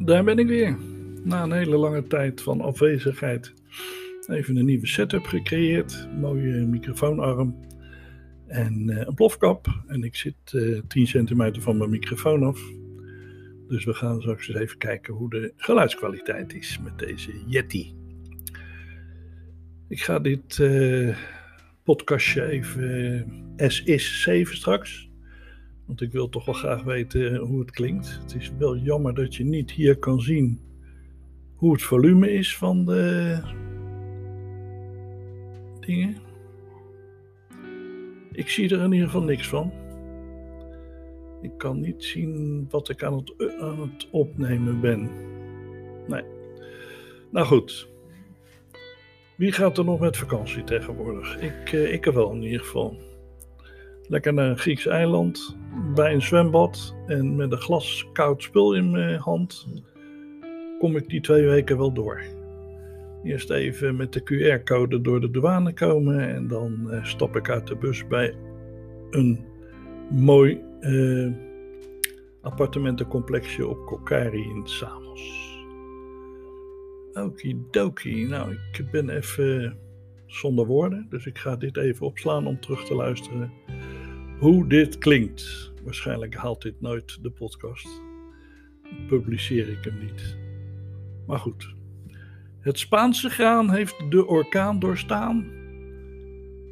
daar ben ik weer. Na een hele lange tijd van afwezigheid. Even een nieuwe setup gecreëerd. Mooie microfoonarm. En uh, een plofkap. En ik zit uh, eh, 10 centimeter van mijn microfoon af. Dus we gaan straks eens even kijken hoe de geluidskwaliteit is met deze Yeti. Ik ga dit uh, podcastje even S is 7 straks. Want ik wil toch wel graag weten hoe het klinkt. Het is wel jammer dat je niet hier kan zien hoe het volume is van de dingen. Ik zie er in ieder geval niks van. Ik kan niet zien wat ik aan het, aan het opnemen ben. Nee. Nou goed. Wie gaat er nog met vakantie tegenwoordig? Ik, eh, ik er wel in ieder geval. Lekker naar een Grieks eiland, bij een zwembad en met een glas koud spul in mijn hand. Kom ik die twee weken wel door. Eerst even met de QR-code door de douane komen en dan uh, stap ik uit de bus bij een mooi uh, appartementencomplexje op Kokari in Samos. Okidoki, nou ik ben even zonder woorden, dus ik ga dit even opslaan om terug te luisteren hoe dit klinkt. Waarschijnlijk haalt dit nooit de podcast. Publiceer ik hem niet. Maar goed. Het Spaanse graan heeft de orkaan doorstaan.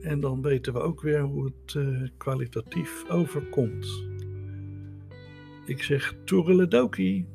En dan weten we ook weer hoe het uh, kwalitatief overkomt. Ik zeg toereledoki.